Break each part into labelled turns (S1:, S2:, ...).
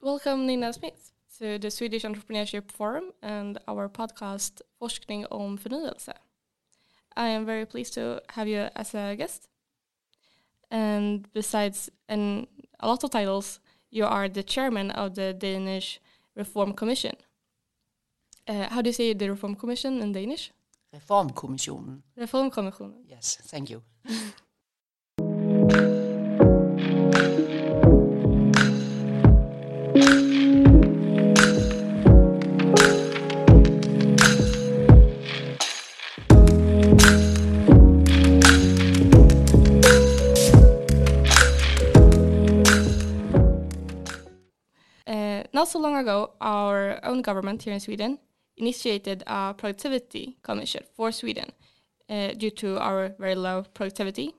S1: Welcome Nina Smith to the Swedish Entrepreneurship Forum and our podcast Forskning om förnyelse. I am very pleased to have you as a guest. And besides an, a lot of titles, you are the chairman of the Danish Reform Commission. Uh, how do you say the Reform Commission in Danish?
S2: Reformkommissionen.
S1: Reformkommissionen.
S2: Yes, thank you.
S1: so long ago, our own government here in Sweden initiated a productivity commission for Sweden uh, due to our very low productivity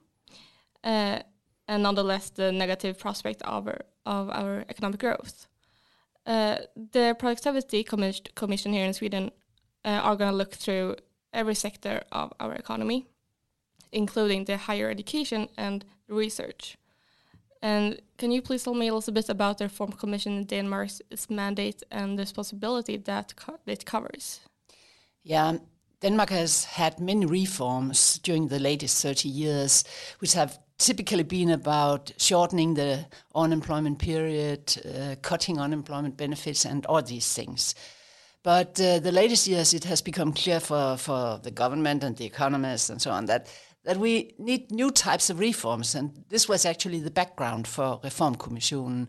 S1: uh, and nonetheless the negative prospect of our, of our economic growth. Uh, the productivity commis- commission here in Sweden uh, are going to look through every sector of our economy, including the higher education and research. And can you please tell me a little bit about the Reform Commission in Denmark's mandate and the responsibility that co- it covers?
S2: Yeah, Denmark has had many reforms during the latest 30 years, which have typically been about shortening the unemployment period, uh, cutting unemployment benefits, and all these things. But uh, the latest years, it has become clear for, for the government and the economists and so on that that we need new types of reforms. And this was actually the background for Reformkommissionen.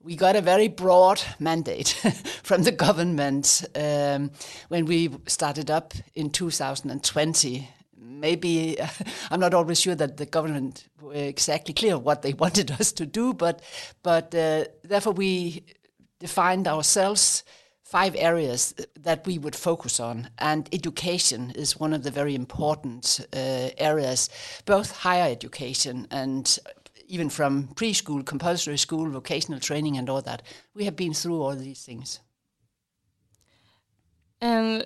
S2: We got a very broad mandate from the government um, when we started up in 2020. Maybe uh, I'm not always sure that the government were exactly clear what they wanted us to do, but but uh, therefore we defined ourselves five areas that we would focus on, and education is one of the very important uh, areas, both higher education and even from preschool, compulsory school, vocational training, and all that. We have been through all these things.
S1: And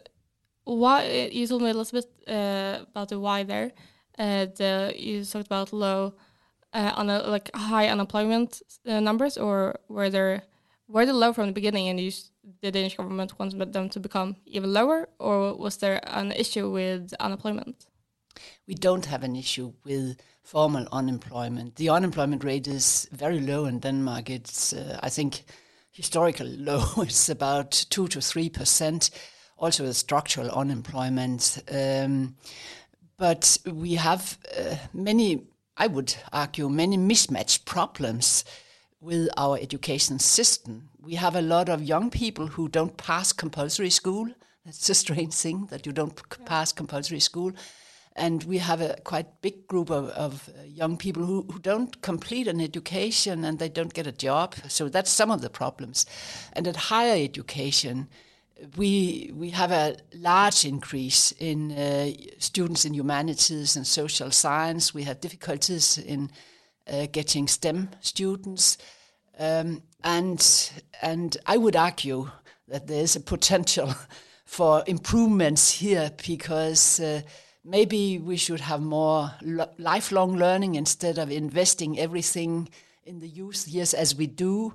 S1: why you told me a little bit uh, about the why there. Uh, the you talked about low, uh, on a, like high unemployment uh, numbers, or were there were they low from the beginning, and the Danish government wanted them to become even lower, or was there an issue with unemployment?
S2: We don't have an issue with formal unemployment. The unemployment rate is very low in Denmark. It's, uh, I think, historically low. It's about two to three percent. Also, the structural unemployment. Um, but we have uh, many, I would argue, many mismatched problems with our education system. We have a lot of young people who don't pass compulsory school. That's a strange thing that you don't c- pass compulsory school. And we have a quite big group of, of young people who, who don't complete an education and they don't get a job. So that's some of the problems. And at higher education, we we have a large increase in uh, students in humanities and social science. We have difficulties in getting STEM students, um, and and I would argue that there is a potential for improvements here because. Uh, Maybe we should have more lo- lifelong learning instead of investing everything in the youth years as we do.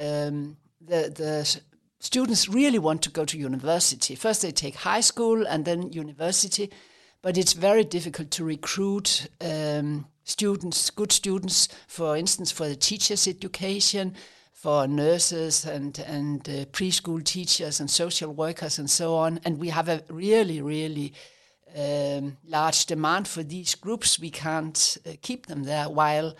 S2: Um, the the students really want to go to university. First, they take high school and then university, but it's very difficult to recruit um, students, good students, for instance, for the teachers' education, for nurses and and uh, preschool teachers and social workers and so on. And we have a really, really um, large demand for these groups. We can't uh, keep them there while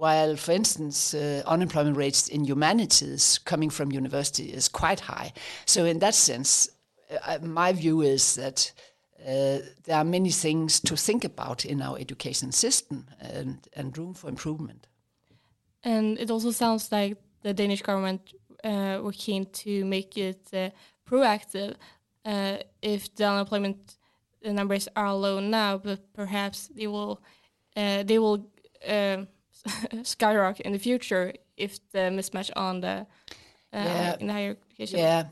S2: while, for instance, uh, unemployment rates in humanities coming from university is quite high. So, in that sense, uh, my view is that uh, there are many things to think about in our education system and, and room for improvement.
S1: And it also sounds like the Danish government uh, were keen to make it uh, proactive. Uh, if the unemployment numbers are low now, but perhaps they will uh, they will um skyrocket in the future if the mismatch on the uh,
S2: Yeah.
S1: in the higher education.
S2: Yeah,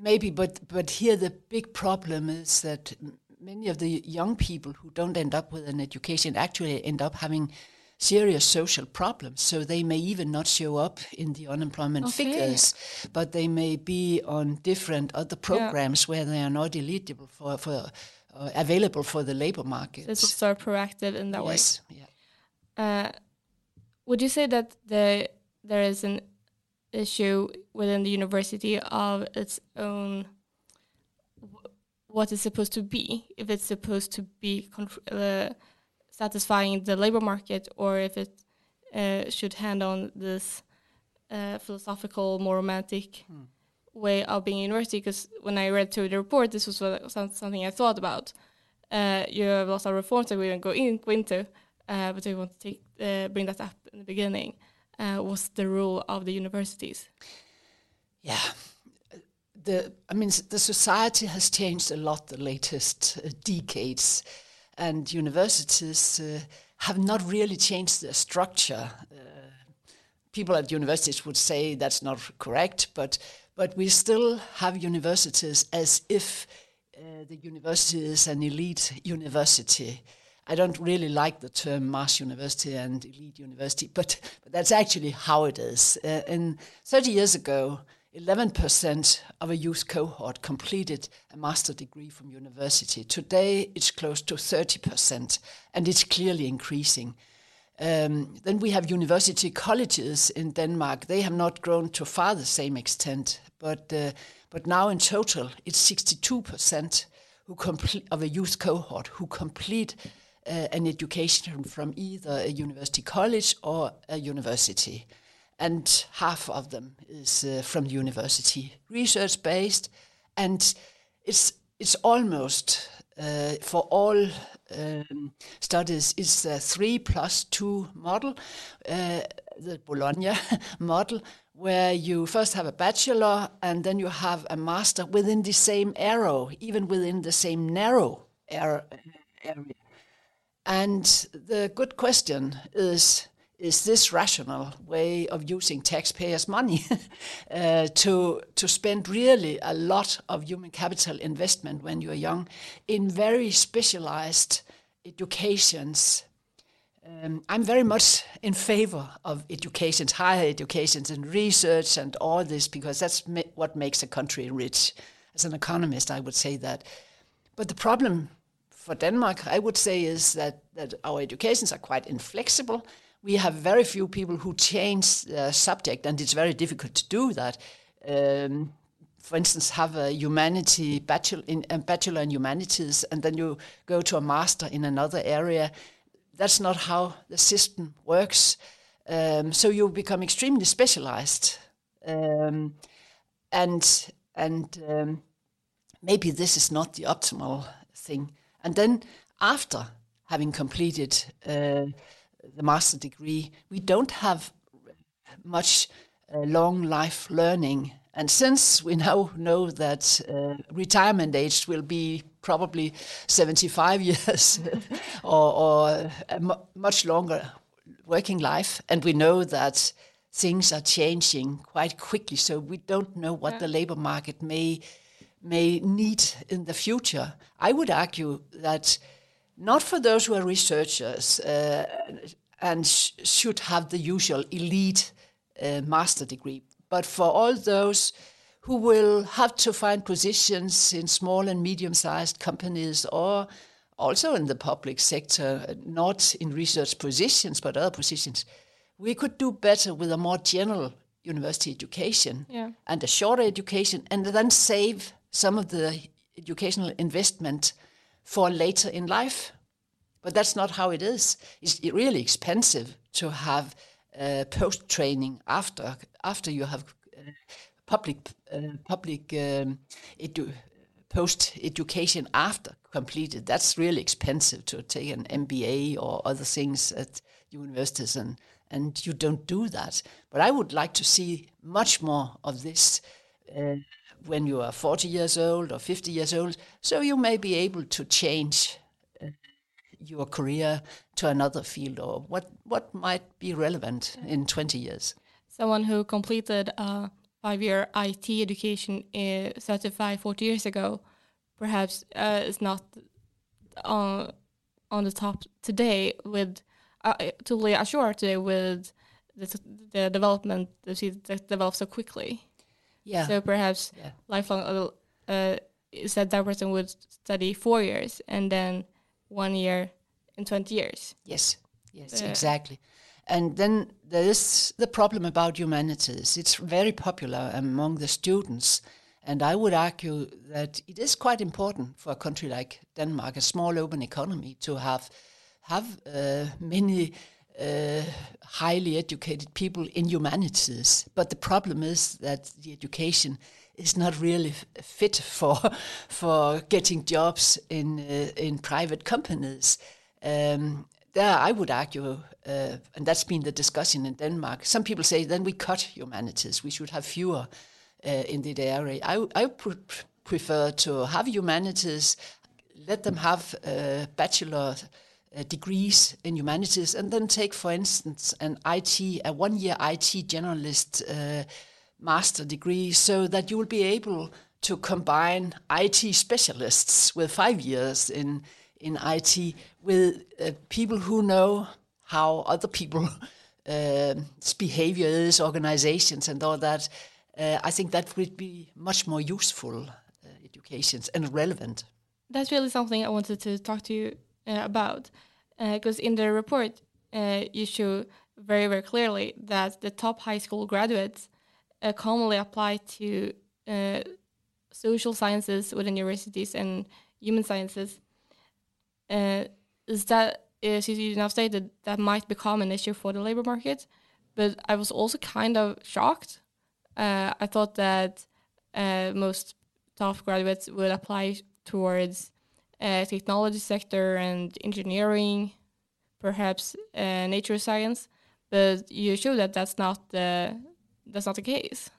S2: maybe, but but here the big problem is that many of the young people who don't end up with an education actually end up having serious social problems. So they may even not show up in the unemployment
S1: Okay.
S2: figures, but they may be on different other programs where they are not eligible for, for uh, available for the labor market.
S1: Sort of proactive in that way.
S2: yes, yeah.
S1: Uh, would you say that the there is an issue within the university of its own wh- what it's supposed to be? If it's supposed to be uh, satisfying the labor market, or if it uh, should hand on this uh, philosophical, more romantic way of being a university? Because when I read through the report, this was what, some, something I thought about. Uh, you have lots of reforms that we don't go, in, go into, uh, but I want to take, uh, bring that up in the beginning. Uh, what's the role of the universities?
S2: Yeah. The, I mean, the society has changed a lot the latest uh, decades, and universities uh, have not really changed their structure. Uh, people at universities would say that's not correct, but but we still have universities as if uh, the university is an elite university. I don't really like the term mass university and elite university, but, but that's actually how it is. Uh, and 30 years ago, 11% of a youth cohort completed a master degree from university. Today, it's close to 30%, and it's clearly increasing. Um, then we have university colleges in Denmark. They have not grown to far the same extent, but uh, but now in total it's 62% who complete of a youth cohort who complete an education from either a university college or a university, and half of them is uh, from the university, research based, and it's it's almost uh, for all um, studies is a three plus two model, uh, the Bologna model, where you first have a bachelor and then you have a master within the same arrow, even within the same narrow ar- area. And the good question is is this rational way of using taxpayers' money uh, to to spend really a lot of human capital investment when you're young in very specialized educations? Um, I'm very much in favor of educations, higher educations, and research and all this because that's ma- what makes a country rich. As an economist, I would say that. But the problem for Denmark, I would say, is that, that our educations are quite inflexible. We have very few people who change the subject, and it's very difficult to do that. Um, for instance, have a humanity bachelor in a bachelor in humanities, and then you go to a master in another area. That's not how the system works. Um, so you become extremely specialized, um, and and um, maybe this is not the optimal thing. And then after having completed uh, the master degree, we don't have much uh, long life learning. And since we now know that uh, retirement age will be probably 75 years or, or a much longer working life, and we know that things are changing quite quickly, so we don't know what the labor market may may need in the future. I would argue that not for those who are researchers uh, and sh- should have the usual elite uh, master degree, but for all those who will have to find positions in small and medium sized companies or also in the public sector, not in research positions, but other positions, we could do better with a more general university education
S1: Yeah.
S2: and a shorter education, and then save some of the educational investment for later in life. But that's not how it is. It's really expensive to have uh, post training after after you have uh, public uh, public um, edu- post education after completed. That's really expensive to take an MBA or other things at universities, and and you don't do that. But I would like to see much more of this. Uh, when you are 40 years old or 50 years old, so you may be able to change uh, your career to another field or what, what might be relevant in 20 years.
S1: Someone who completed a five-year IT education uh, certified 40 years ago, perhaps uh, is not on on the top today with uh, totally assured today with the, the development that develops so quickly.
S2: Yeah.
S1: So perhaps
S2: yeah.
S1: lifelong uh, uh, is that that person would study four years and then one year in 20 years.
S2: Yes, yes, uh, exactly. And then there is the problem about humanities. It's very popular among the students. And I would argue that it is quite important for a country like Denmark, a small open economy, to have have uh, many uh, highly educated people in humanities. But the problem is that the education is not really fit for for getting jobs in uh, in private companies. Um, there, I would argue, uh, and that's been the discussion in Denmark. Some people say then we cut humanities; we should have fewer uh, in the area. I, I pr- prefer to have humanities, let them have uh, bachelor uh, degrees in humanities, and then take, for instance, an IT, a one-year IT generalist uh, master degree, so that you will be able to combine IT specialists with five years in in IT with uh, people who know how other people's behavior is, organizations, and all that. Uh, I think that would be much more useful uh, educations and relevant.
S1: That's really something I wanted to talk to you uh, about, because in the report you show very very clearly that the top high school graduates commonly apply to social sciences within universities and human sciences. Uh, is that is you now stated that might become an issue for the labor market, but I was also kind of shocked uh, I thought that uh, most top graduates would apply towards uh, technology sector and engineering, perhaps uh, nature science, but you show that that's not the that's not the case.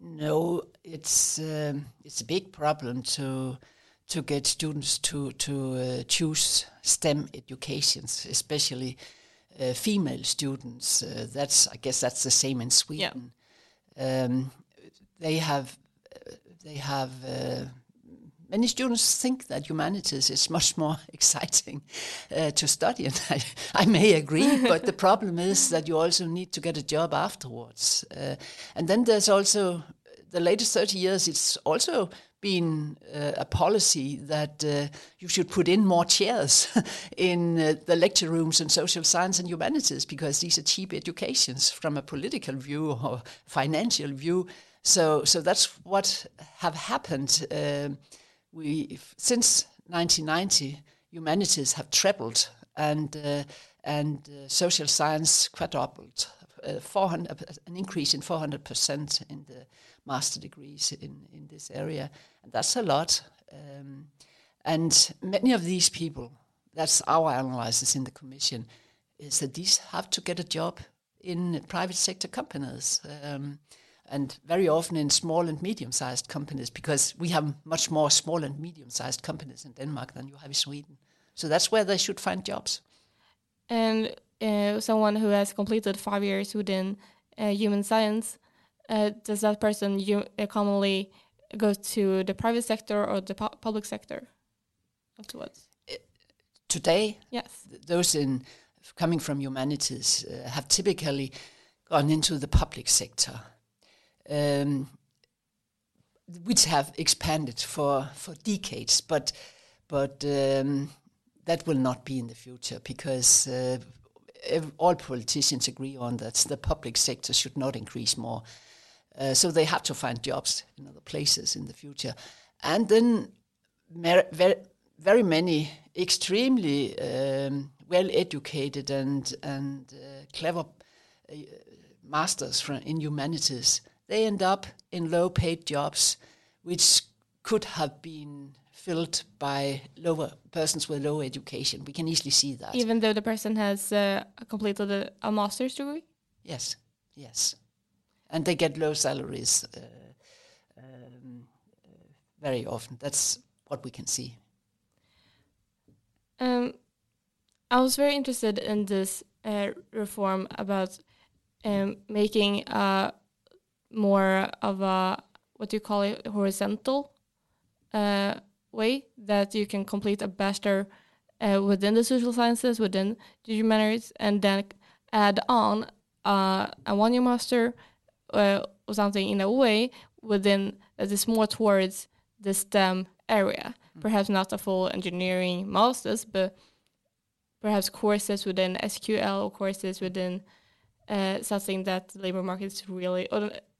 S2: No, it's um, it's a big problem to to get students to to uh, choose STEM educations, especially uh, female students. Uh, that's I guess that's the same in Sweden.
S1: Yeah
S2: um, they have they have uh, many students think that humanities is much more exciting uh, to study, and I, I may agree. but the problem is that you also need to get a job afterwards, uh, and then there's also the latest thirty years. It's also been uh, a policy that uh, you should put in more chairs in uh, the lecture rooms in social science and humanities because these are cheap educations from a political view or financial view. So, so that's what have happened. We since 1990, humanities have trebled and uh, and uh, social science quadrupled. Uh, 400, an increase in 400% in the master degrees in, in this area. And that's a lot. Um, and many of these people, that's our analysis in the commission, is that these have to get a job in private sector companies. Um, and very often in small and medium-sized companies, because we have much more small and medium-sized companies in Denmark than you have in Sweden. So that's where they should find jobs.
S1: And uh, someone who has completed five years within uh, human science uh, does that person you, uh, commonly go to the private sector or the pu public sector afterwards?
S2: Today,
S1: yes,
S2: th those in coming from humanities uh, have typically gone into the public sector, um, which have expanded for for decades, but but um, that will not be in the future because uh, all politicians agree on that the public sector should not increase more. Uh, so they have to find jobs in other places in the future. And then very, very many extremely um, well educated and, and uh, clever uh, masters from, in humanities, they end up in low paid jobs, which could have been filled by lower persons with low education. We can easily see that.
S1: Even though the person has uh, completed a, a master's degree?
S2: Yes, yes and they get low salaries uh, um, uh, very often. That's what we can see.
S1: Um, I was very interested in this uh, reform about um, making uh, more of a what do you call it horizontal uh, way that you can complete a bachelor uh, within the social sciences, within the humanities, and then add on uh, a one-year master uh, or something in a way within that is more towards the STEM area. Mm. Perhaps not a full engineering master's, but perhaps courses within SQL or courses within uh, something that the labor market is really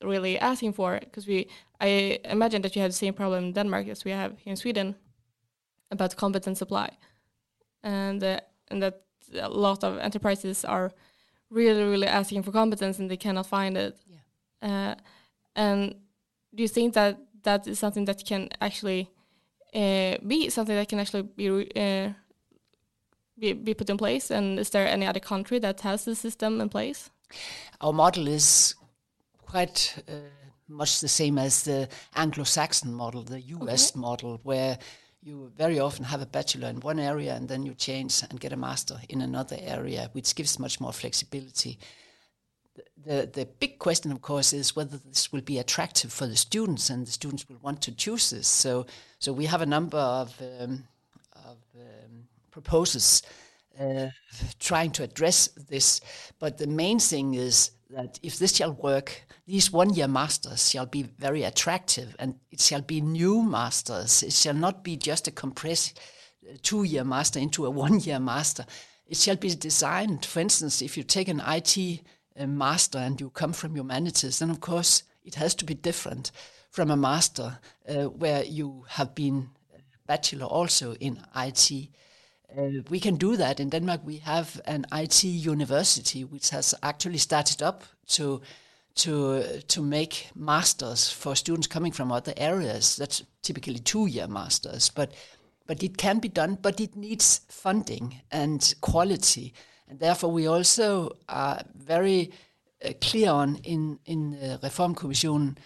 S1: really asking for. Because we, I imagine that you have the same problem in Denmark as we have here in Sweden about competent supply, and uh, and that a lot of enterprises are really really asking for competence and they cannot find it. Yeah. Uh, and do you think that that is something that can actually uh, be something that can actually be, uh, be be put in place? And is there any other country that has the system in place?
S2: Our model is quite uh, much the same as the Anglo-Saxon model, the US okay. model, where you very often have a bachelor in one area and then you change and get a master in another area, which gives much more flexibility. The, the, the big question, of course, is whether this will be attractive for the students and the students will want to choose this. So, so we have a number of, um, of um, proposals uh, trying to address this. But the main thing is that if this shall work, these one year masters shall be very attractive and it shall be new masters. It shall not be just a compressed uh, two year master into a one year master. It shall be designed, for instance, if you take an IT uh, master and you come from humanities, then of course it has to be different from a master uh, where you have been bachelor also in IT. Uh, we can do that. In Denmark, we have an IT university which has actually started up to to to make masters for students coming from other areas. That's typically two-year masters, but but it can be done. But it needs funding and quality, and therefore we also are very uh, clear on in in the Reform Commission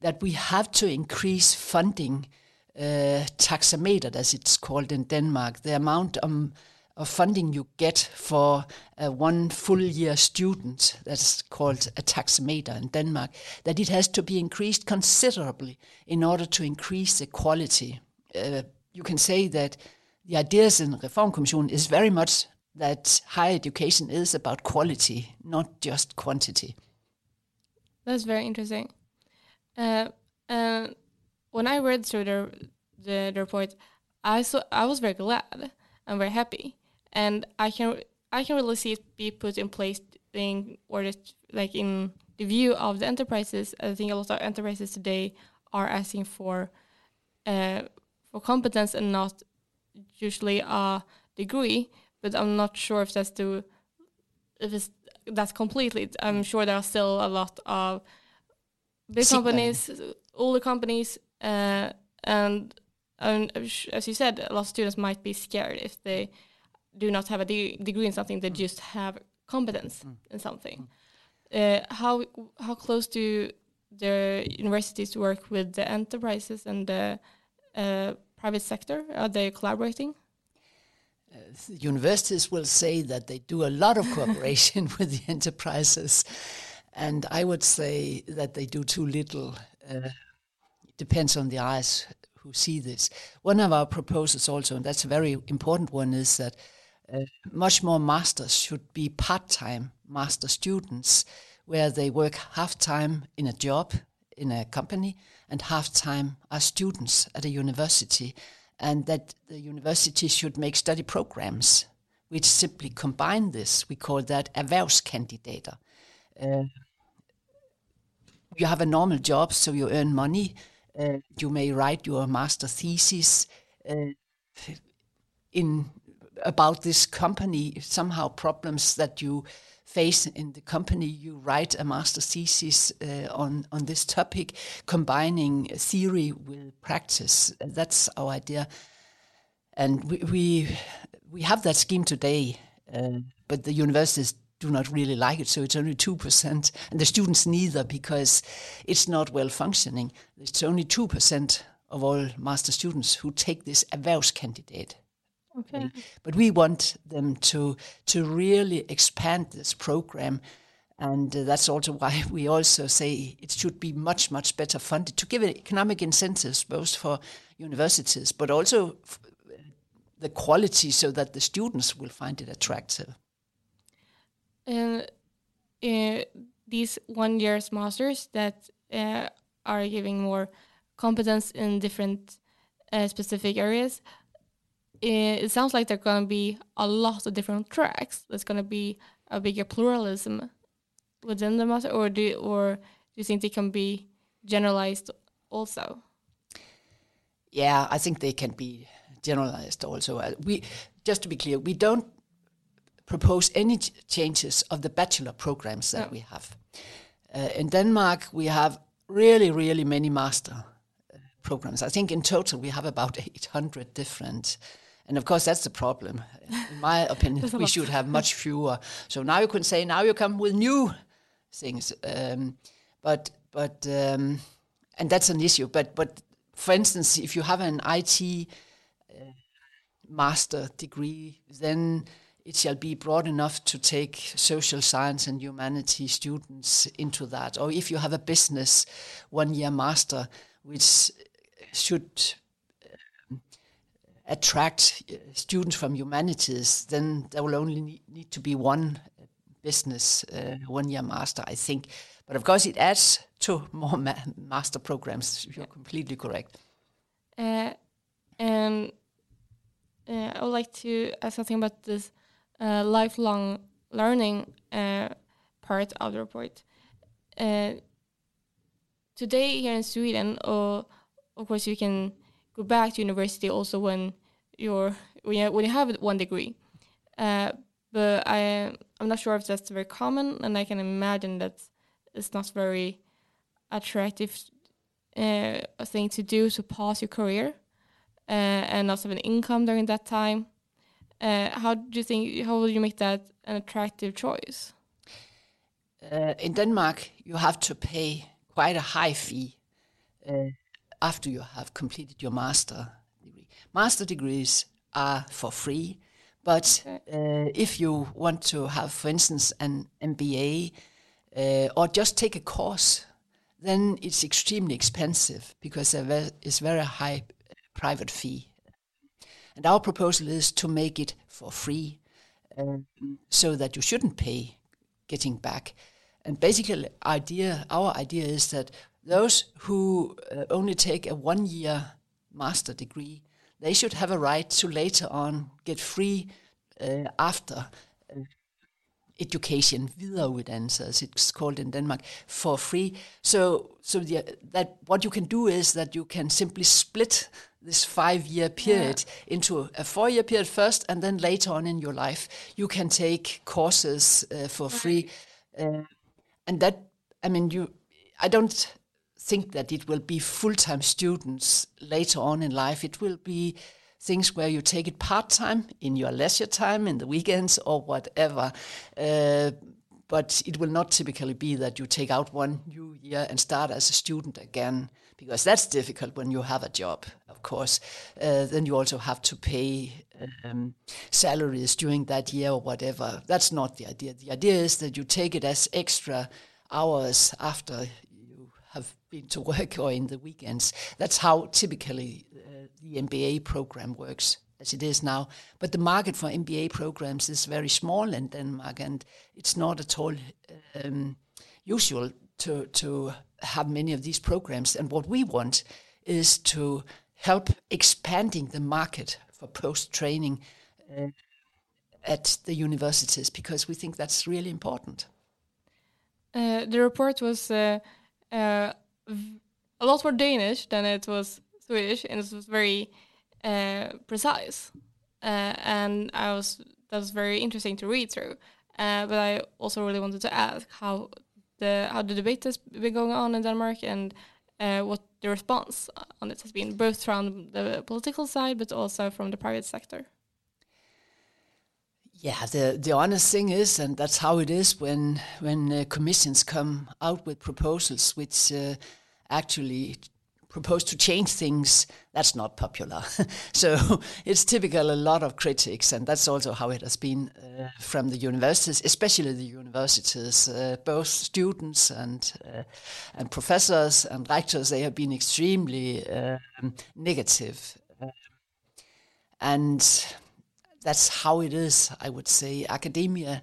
S2: that we have to increase funding uh, taxameter, as it's called in Denmark, the amount um, of funding you get for one full year student, that's called a taxameter in Denmark, that it has to be increased considerably in order to increase the quality. Uh, you can say that the ideas in Reform Commission is very much that higher education is about quality, not just quantity.
S1: That's very interesting. Uh, uh, when I read through the the, the report, I saw I was very glad and very happy, and I can I can really see it be put in place in order to, like in the view of the enterprises. I think a lot of enterprises today are asking for uh, for competence and not usually a degree. But I'm not sure if that's the if it's that's completely. I'm sure there are still a lot of big companies, older companies, uh, and, and as you said, a lot of students might be scared if they do not have a de degree in something; they mm. just have competence mm. in something. Mm. Uh, how how close do the universities work with the enterprises and the uh, private sector? Are they collaborating?
S2: Uh, universities will say that they do a lot of cooperation with the enterprises, and I would say that they do too little. Uh, depends on the eyes who see this. One of our proposals also, and that's a very important one, is that uh, much more masters should be part-time master students, where they work half-time in a job in a company and half-time as students at a university, and that the university should make study programs which simply combine this. We call that erhvervskandidater. Uh, you have a normal job, so you earn money, uh, you may write your master thesis uh, in about this company, somehow problems that you face in the company. You write a master thesis uh, on on this topic, combining theory with practice. That's our idea, and we we, we have that scheme today. Uh, but the universities do not really like it, so it's only 2%. And the students neither, because it's not well functioning. It's only 2% of all master students who take this erhvervskandidat. Okay. But we want them to, to really expand this program. And uh, that's also why we also say it should be much, much better funded to give it economic incentives both for universities, but also the quality so that the students will find it attractive.
S1: And these one year's masters that uh, are giving more competence in different uh, specific areas. It, sounds like there are going to be a lot of different tracks. There's going to be a bigger pluralism within the master, or do or do you think they can be generalized also?
S2: Yeah, I think they can be generalized also. Uh, we just to be clear, we don't propose any ch- changes of the bachelor programs that
S1: No.
S2: we have. Uh, in Denmark, we have really, really many master uh, programs. I think in total we have about 800 different. And of course, that's the problem. In my opinion, we should have much fewer. So now you can say, now you come with new things. Um, but, but, um, and that's an issue. But, but for instance, if you have an IT master degree, then it shall be broad enough to take social science and humanity students into that. Or if you have a business one year master, which should um, attract uh, students from humanities, then there will only need, need to be one business uh, one year master, I think. But of course, it adds to more ma- master programs. You're completely correct.
S1: Uh, and uh, I would like to ask something about this uh, lifelong learning uh, part of the report. Uh, today here in Sweden, or of course you can go back to university also when you're when you, when you have one degree. Uh, but I I'm not sure if that's very common, and I can imagine that it's not very attractive uh, thing to do to pause your career uh, and not have an income during that time. Uh, how do you think? How will you make that an attractive choice?
S2: Uh, in Denmark, you have to pay quite a high fee uh, after you have completed your master degree. Master degrees are for free, but uh, if you want to have, for instance, an MBA uh, or just take a course, then it's extremely expensive because there is very high private fee. And our proposal is to make it for free um, so that you shouldn't pay getting back. And basically, idea our idea is that those who uh, only take a one-year master degree, they should have a right to later on get free uh, after uh, education, videreuddannelse, as it's called in Denmark, for free. So, so the, that what you can do is that you can simply split this five-year period into a four-year period first, and then later on in your life, you can take courses uh, for free. Uh, and that, I mean, you, I don't think that it will be full-time students later on in life. It will be things where you take it part-time in your leisure time, in the weekends or whatever. Uh, but it will not typically be that you take out one new year and start as a student again, because that's difficult when you have a job, course. Uh, then you also have to pay um, salaries during that year or whatever. That's not the idea. The idea is that you take it as extra hours after you have been to work or in the weekends. That's how typically uh, the MBA program works as it is now. But the market for MBA programs is very small in Denmark, and it's not at all um, usual to to have many of these programs. And what we want is to help expanding the market for post training uh, at the universities because we think that's really important.
S1: Uh, the report was uh, uh, a lot more Danish than it was Swedish, and it was very uh, precise. Uh, and I was that was very interesting to read through. But I also really wanted to ask how the how the debate has been going on in Denmark and uh, what the response on it has been, both from the political side but also from the private sector.
S2: Yeah, the the honest thing is, and that's how it is when when uh, commissions come out with proposals which uh, actually propose to change things. That's not popular. so it's typical a lot of critics, and that's also how it has been uh, from the universities, especially the universities. Uh, both students and uh, and professors and rectors, they have been extremely um, negative and that's how it is. I would say academia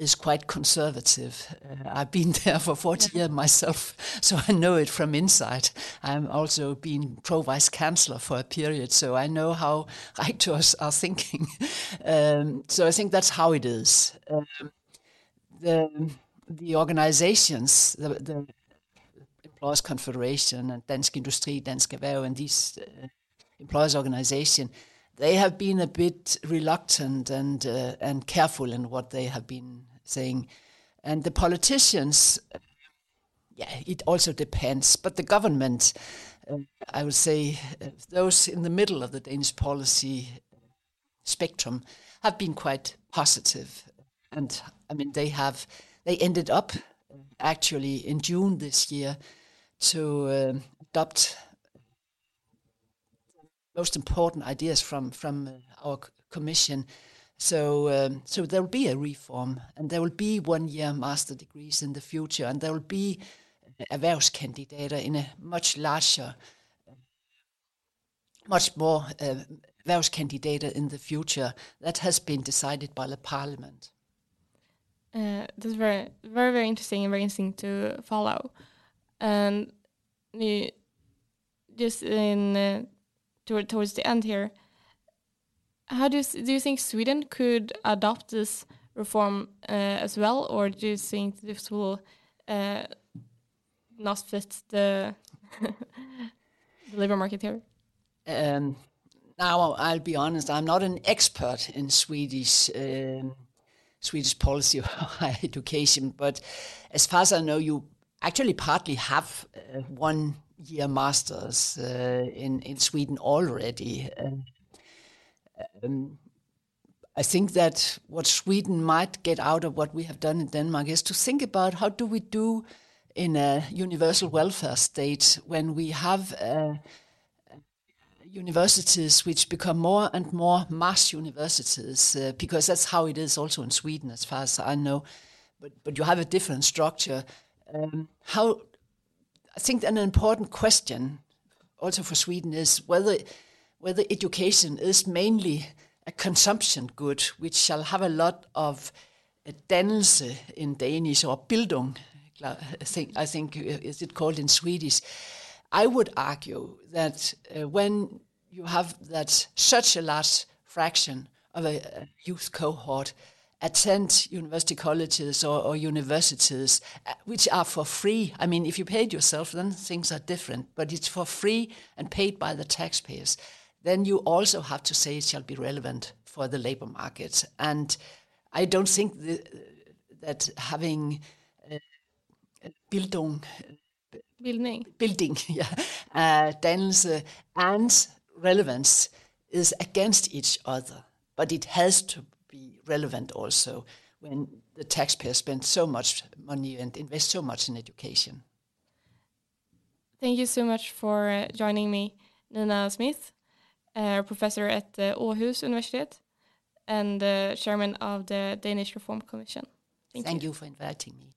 S2: is quite conservative. Uh, I've been there for 40 yeah. years myself, so I know it from inside. I'm also been pro vice chancellor for a period, so I know how rectors are thinking. um, so I think that's how it is. Um, the the organizations, the, the Employers Confederation and Dansk Industri, Dansk Erhverv, and these uh, employers organization, they have been a bit reluctant and uh, and careful in what they have been saying, and the politicians. Yeah, it also depends, but the government, uh, I would say, uh, those in the middle of the Danish policy spectrum have been quite positive. positive, and I mean they have they ended up actually in June this year to uh, adopt most important ideas from from uh, our commission. So um, so there will be a reform, and there will be one year master degrees in the future, and there will be erhvervskandidater in a much larger, much more uh, erhvervskandidater in the future. That has been decided by the parliament.
S1: Uh, that's very, very, very interesting and very interesting to follow. And just in uh, toward, towards the end here, how do you, do you think Sweden could adopt this reform uh, as well, or do you think this will uh, not fit the, the labor market here?
S2: Um, now, I'll be honest, I'm not an expert in Swedish. Um, Swedish policy or education, but as far as I know, you actually partly have uh, one year masters uh, in in Sweden already. Um, I think that what Sweden might get out of what we have done in Denmark is to think about how do we do in a universal welfare state when we have uh, universities which become more and more mass universities, uh, because that's how it is also in Sweden, as far as I know. But but you have a different structure. Um, how I think an important question also for Sweden is whether whether education is mainly a consumption good, which shall have a lot of uh, dannelse in Danish or Bildung. I think uh, is it called in Swedish. I would argue that uh, when you have that such a large fraction of a, a youth cohort attend university colleges or, or, universities, which are for free. I mean, if you paid yourself, then things are different, but it's for free and paid by the taxpayers. Then you also have to say it shall be relevant for the labor market. And I don't think the, that having uh, Bildung,
S1: Building.
S2: Building, yeah, uh, dannelse and relevance is against each other, but it has to be relevant also when the taxpayer spends so much money and invest so much in education.
S1: Thank you so much for uh, joining me, Nina Smith, uh, professor at the Aarhus University and uh, chairman of the Danish Reform Commission.
S2: Thank, Thank you. you for inviting me.